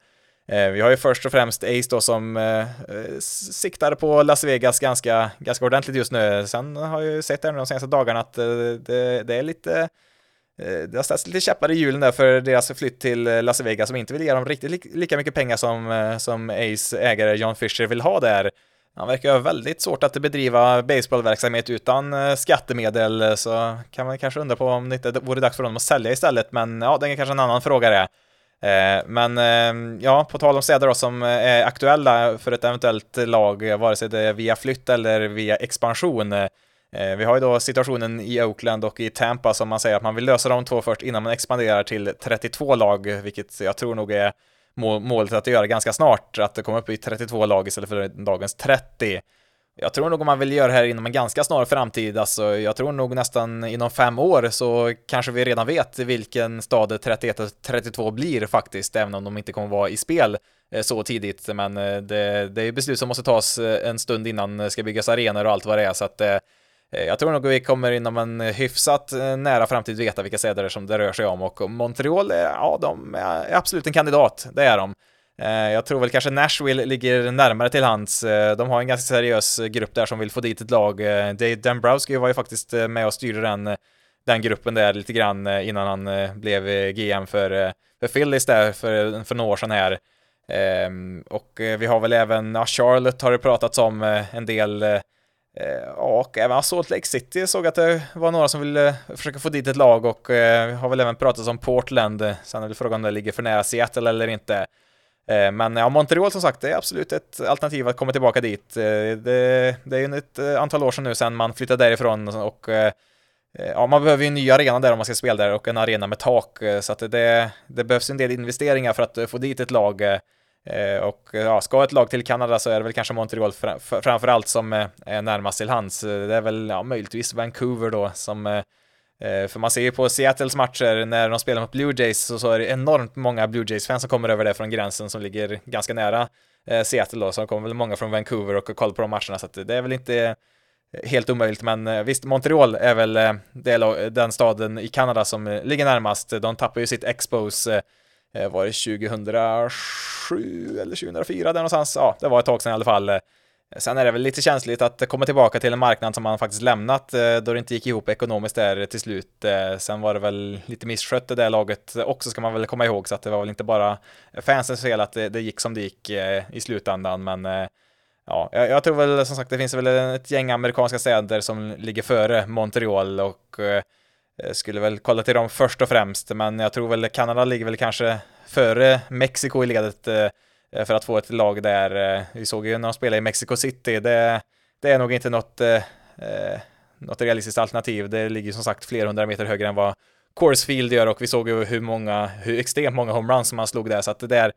Speaker 1: Vi har ju först och främst Ace då som eh, siktar på Las Vegas ganska, ganska ordentligt just nu. Sen har jag ju sett det de senaste dagarna att det, det är lite Eh, det har ställts lite käppar i hjulen där för deras flytt till eh, Las Vegas som inte vill ge dem riktigt lika mycket pengar som, eh, som Ace ägare John Fisher vill ha där. Han verkar ha väldigt svårt att bedriva baseballverksamhet utan skattemedel, så kan man kanske undra på om det inte vore dags för honom att sälja istället, men ja, det är kanske en annan fråga det. Men ehm, ja, på tal om städer då som är aktuella för ett eventuellt lag, vare sig det är via flytt eller via expansion, Eh, vi har ju då situationen i Oakland och i Tampa som man säger att man vill lösa de två först innan man expanderar till 32 lag, vilket jag tror nog är målet att göra ganska snart, att det kommer upp i 32 lag istället för dagens 30. Jag tror nog om man vill göra det här inom en ganska snar framtid, alltså jag tror nog nästan inom fem år så kanske vi redan vet vilken stad 31 och 32 blir faktiskt, även om de inte kommer vara i spel eh, så tidigt. Men eh, det, det är beslut som måste tas en stund innan det ska byggas arenor och allt vad det är, så att Eh, jag tror nog vi kommer inom en eh, hyfsat eh, nära framtid veta vilka städer som det rör sig om och Montreal, ja, de är absolut en kandidat, det är de. Jag tror väl kanske Nashville ligger närmare till hands. De har en ganska seriös grupp där som vill få dit ett lag. Dave Dembrowski var ju faktiskt med och styrde den, den gruppen där lite grann innan han blev GM för, för Phillies där för, för några år sedan här. Ehm, och vi har väl även, ja, Charlotte har det pratats om en del Eh, och även Salt Lake City såg att det var några som ville eh, försöka få dit ett lag och eh, har väl även pratat om Portland. Sen är det frågan om det ligger för nära Seattle eller inte. Men ja, Montreal som sagt, det är absolut ett alternativ att komma tillbaka dit. Det, det är ju ett antal år sedan nu sedan man flyttade därifrån och ja, man behöver ju en ny arena där om man ska spela där och en arena med tak, så att det, det behövs en del investeringar för att få dit ett lag. Eh, och ja, ska ett lag till Kanada så är det väl kanske Montreal framför allt som eh, är närmast till hands. Eh, det är väl ja, möjligtvis Vancouver då som för man ser ju på Seattles matcher när de spelar mot Blue Jays så, så är det enormt många Blue Jays-fans som kommer över det från gränsen som ligger ganska nära Seattle då, så det kommer väl många från Vancouver och kollar på de matcherna, så att det är väl inte helt omöjligt, men visst, Montreal är väl den staden i Kanada som ligger närmast. De tappar ju sitt Expos, Eh, var det 2007 eller 2004 där någonstans? Ja, det var ett tag sedan i alla fall. Eh, sen är det väl lite känsligt att komma tillbaka till en marknad som man faktiskt lämnat eh, då det inte gick ihop ekonomiskt där till slut. Sen var det väl lite misskött det där laget också ska man väl komma ihåg så att det var väl inte bara fansens fel att det, gick som det gick i slutändan men ja, jag, tror väl som sagt det finns väl ett gäng amerikanska städer som ligger före Montreal och Eh, skulle väl kolla till dem först och främst men jag tror väl Kanada ligger väl kanske före Mexiko i ledet eh, för att få ett lag där. Eh, vi såg ju när de spelade i Mexico City, det, det är nog inte något, eh, något realistiskt alternativ. Det ligger som sagt flera hundra meter högre än vad Coors Field gör och vi såg ju hur många, hur extremt många homeruns som man slog där, så att det där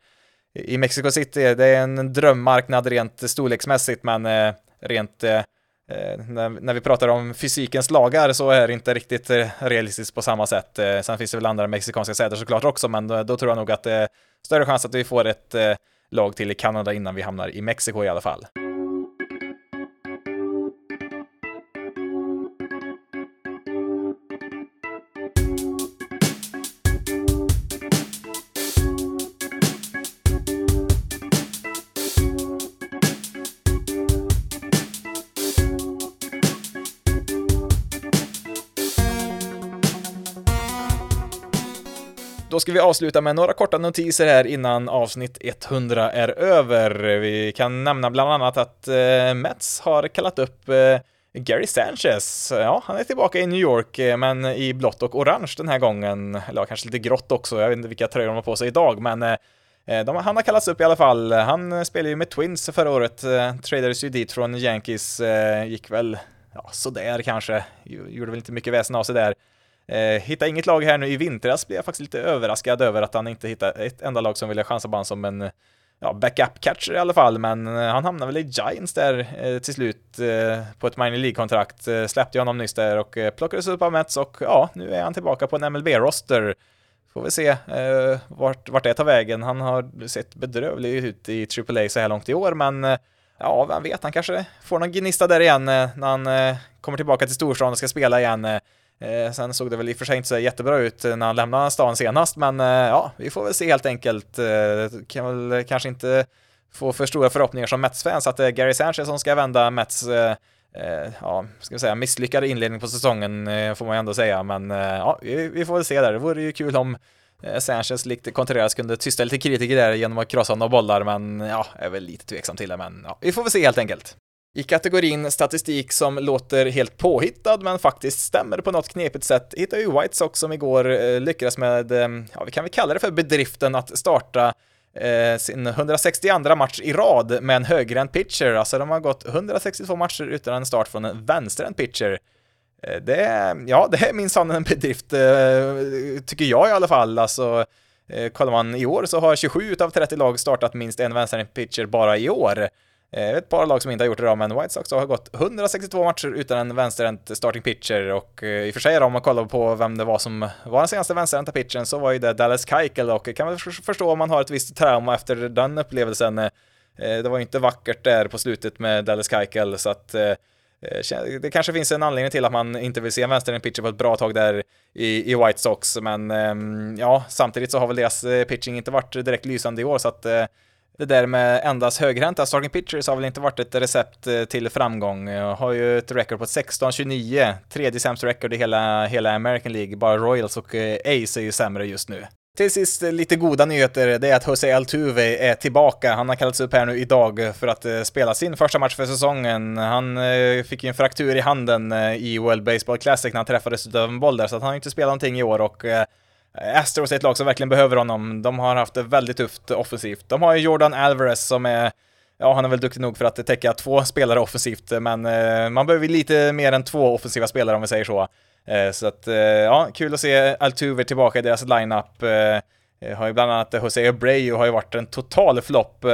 Speaker 1: i Mexico City, det är en drömmarknad rent storleksmässigt, men rent Eh, när, när, vi pratar om fysikens lagar så är det inte riktigt eh, realistiskt på samma sätt. Eh, sen finns det väl andra mexikanska städer såklart också, men då, då tror jag nog att det är större chans att vi får ett lag till i Kanada innan vi hamnar i Mexiko i alla fall. Då ska vi avsluta med några korta notiser här innan avsnitt 100 är över. Vi kan nämna bland annat att eh, Mets har kallat upp eh, Gary Sanchez. Ja, han är tillbaka i New York, eh, men i blått och orange den här gången. Eller kanske lite grått också, jag vet inte vilka tröjor de har på sig idag, men eh, eh de, han har kallats upp i alla fall. Han eh, spelade ju med Twins förra året, eh, tradades ju dit från Yankees, eh, gick väl ja, sådär kanske, gjorde väl inte mycket väsen av sig där. Eh, hittade inget lag här nu i vintras, blev jag faktiskt lite överraskad över att han inte hittade ett enda lag som ville chansa på honom som en ja, backup-catcher i alla fall, men eh, han hamnade väl i Giants där eh, till slut eh, på ett minor League-kontrakt. Eh, släppte jag honom nyss där och eh, plockades upp av Mets och ja, nu är han tillbaka på en MLB-roster. Får vi se eh, vart, vart det tar vägen. Han har sett bedrövlig ut i AAA så här långt i år, men eh, ja, vem vet, han kanske får någon gnista där igen eh, när han eh, kommer tillbaka till storstan och ska spela igen. Eh. Eh, sen såg det väl i och för sig inte så jättebra ut när han lämnade stan senast, men eh, ja, vi får väl se helt enkelt. Eh, kan väl kanske inte få för stora förhoppningar som Mets-fans att det är Gary Sanchez som ska vända Mets eh, eh ja, ska vi säga, misslyckade inledning på säsongen eh, får man ju ändå säga, men eh, ja, vi, vi, får väl se där. Det vore ju kul om eh, Sanchez likt Contreras kunde tysta lite kritiker där genom att krossa några bollar, men ja, är väl lite tveksam till det, men ja, vi får väl se helt enkelt. I kategorin statistik som låter helt påhittad men faktiskt stämmer på något knepigt sätt hittar ju White Sox som igår eh, lyckades med, eh, ja vi kan väl kalla det för bedriften att starta eh, sin 162 match i rad med en högerhänt pitcher. Alltså de har gått 162 matcher utan en start från en vänsterhänt pitcher. Eh, det är, ja, det är minsann en bedrift, eh, tycker jag i alla fall. Alltså, eh, kollar man i år så har 27 av 30 lag startat minst en vänsterhänt pitcher bara i år. Eh, ett par lag som inte har gjort det då, men White Sox har gått 162 matcher utan en vänsterhänt starting pitcher. Och eh, i och för sig då, om man kollar på vem det var som var den senaste vänsterhänta pitchen så var ju det Dallas Keuchel. Och kan väl förstå om man har ett visst trauma efter den upplevelsen. Eh, det var ju inte vackert där på slutet med Dallas Keuchel. Så att det kanske finns en anledning till att man inte vill se en vänsterhänt pitcher på ett bra tag där i, i White Sox, men ehm, ja, samtidigt så har väl deras pitching inte varit direkt lysande i år, så att det där med endast högerhänta starting pitchers har väl inte varit ett recept eh, till framgång. Jag har ju ett record på 16-29, tredje sämsta record i hela, hela American League. Bara Royals och eh, Ace är ju sämre just nu. Till sist lite goda nyheter, det är att Jose Altuve är tillbaka. Han har kallats upp här nu idag för att spela sin första match för säsongen. Han fick ju en fraktur i handen i World Baseball Classic när han träffades av en boll där, så att han har inte spelat någonting i år och Eh, Astros är ett lag som verkligen behöver honom. De har haft det väldigt tufft offensivt. De har ju Jordan Alvarez som är Ja, han är väl duktig nog för att täcka två spelare offensivt, men eh, man behöver lite mer än två offensiva spelare om vi säger så. Eh, så att, eh, ja, kul att se Altuve tillbaka i deras lineup. Har ju bland annat Jose Abreu har ju varit en total flopp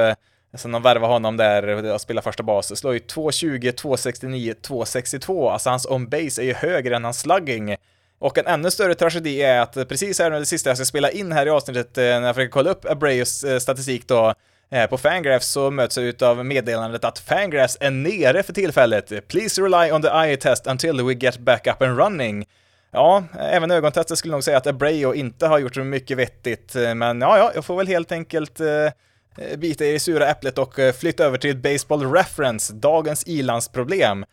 Speaker 1: Sen de värvade honom där och spelade första bas, slår ju 2.20, 2.69, 2.62, alltså hans on-base är ju högre än hans slugging. Och en ännu större tragedi är att precis här nu det sista jag ska spela in här i avsnittet, eh, när jag försöker kolla upp Abreus eh, statistik då, eh, på Fangraphs så möts jag utav meddelandet att Fangraphs är nere för tillfället. Please rely on the eye test until we get back up and running. Ja, även ögontestet skulle nog säga att Abreo inte har gjort så mycket vettigt, men ja, ja, jag får väl helt enkelt eh, bita i det sura äpplet och flytta över till Baseball Reference, dagens ilandsproblem.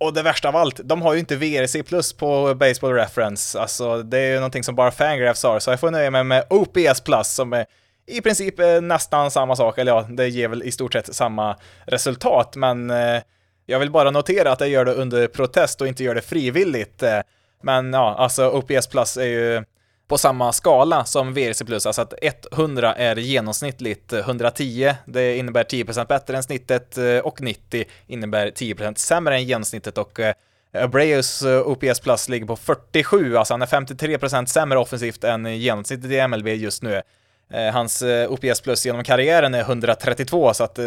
Speaker 1: Och det värsta av allt, de har ju inte VRC plus på Baseball Reference, alltså det är ju någonting som bara Fangraphs har, så jag får nöja mig med OPS plus som är i princip eh, nästan samma sak, eller ja, det ger väl i stort sett samma resultat, men eh, jag vill bara notera att jag gör det under protest och inte gör det frivilligt. Eh, men ja, alltså OPS plus är ju på samma skala som VRC+, alltså att 100 är genomsnittligt, 110 det innebär 10% bättre än snittet eh, och 90 innebär 10% sämre än genomsnittet. Och eh, Abreus eh, OPS Plus ligger på 47, alltså han är 53% sämre offensivt än genomsnittet i MLB just nu. Hans OPS Plus genom karriären är 132, så att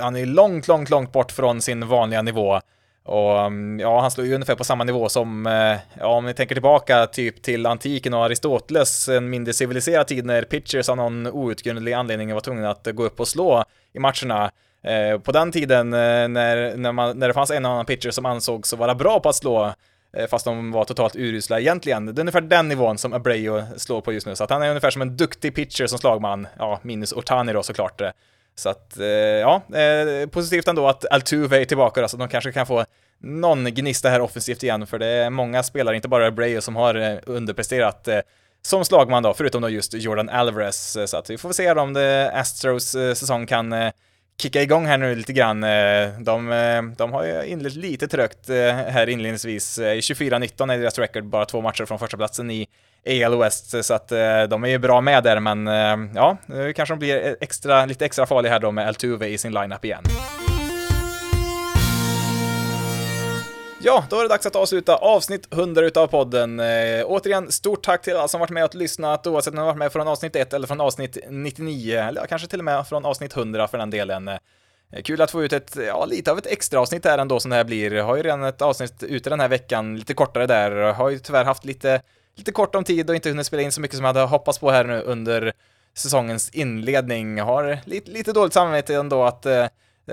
Speaker 1: han är långt, långt, långt bort från sin vanliga nivå. Och mm, ja, han slår ju ungefär på samma nivå som, eh, ja, om ni tänker tillbaka typ till antiken och Aristoteles, en mindre civiliserad tid när pitchers av någon outgrundlig anledning var tvungna att gå upp och slå i matcherna. Eh, på den tiden eh, när, när, man, när det fanns en annan pitcher som ansågs vara bra på att slå, eh, fast de var totalt urusla egentligen. Det är ungefär den nivån som Abreu slår på just nu, så att han är ungefär som en duktig pitcher som slagman, ja, minus Ortani då såklart. Så att, eh, ja, eh, positivt ändå att Altuve är tillbaka då, så de kanske kan få någon gnista här offensivt igen, för det är många spelare, inte bara Abreu, som har eh, underpresterat som slagman då, förutom då just Jordan Alvarez. Så att vi får se om det Astros säsong kan kicka igång här nu lite grann. De, de har ju inlett lite trögt här inledningsvis. 24-19 är deras record, bara två matcher från första platsen i AL West, så att eh, de är ju bra med där, men eh, ja, nu kanske de blir extra, lite extra farliga här då med Altuve i sin lineup igen. Ja, då är det dags att avsluta avsnitt 100 utav podden. Eh, återigen, stort tack till alla som varit med och lyssnat, oavsett om ni varit med från avsnitt 1 eller från avsnitt 99, eller kanske till och med från avsnitt 100 för den delen. Eh, kul att få ut ett, ja, lite av ett extra avsnitt här ändå som det här blir. Jag har ju redan ett avsnitt ute den här veckan, lite kortare där, har ju tyvärr haft lite lite kort om tid och inte hunnit spela in så mycket som jag hade hoppats på här nu under säsongens inledning. Jag har lite, lite dåligt samvete ändå att, eh,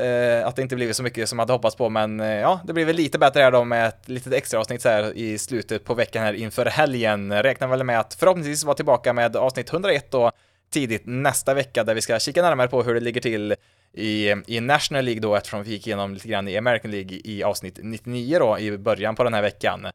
Speaker 1: eh, att det inte blivit så mycket som jag hade hoppats på, men eh, ja, det blir väl lite bättre här då med ett litet extra avsnitt så här i slutet på veckan här inför helgen. Räknar väl med att förhoppningsvis vara tillbaka med avsnitt 101 då tidigt nästa vecka där vi ska kika närmare på hur det ligger till i, i National League då eftersom vi gick igenom lite grann i American League i avsnitt 99 då i början på den här veckan.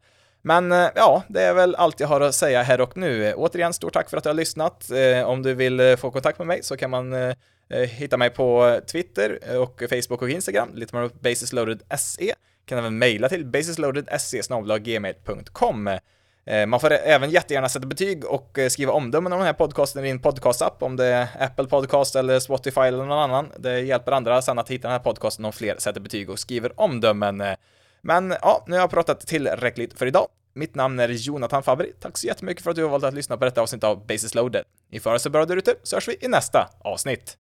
Speaker 1: Men eh, ja, det är väl allt jag har att säga här och nu. Återigen, stort tack för att du har lyssnat. Eh, om du vill eh, få kontakt med mig så kan man hitta mig på Twitter och Facebook och Instagram, lite mer basisloaded.se. Kan även mejla till basisloaded.se gmail.com. Man får även jättegärna sätta betyg och skriva omdömen om den här podcasten i din podcastapp, om det är Apple Podcast eller Spotify eller någon annan. Det hjälper andra sen att hitta den här podcasten om fler sätter betyg och skriver omdömen. Men ja, nu har jag pratat tillräckligt för idag. Mitt namn är Jonathan Fabri. Tack så jättemycket för att du har valt att lyssna på detta avsnitt av Basis loaded. Ni får ha det så bra där ute, så hörs vi i nästa avsnitt.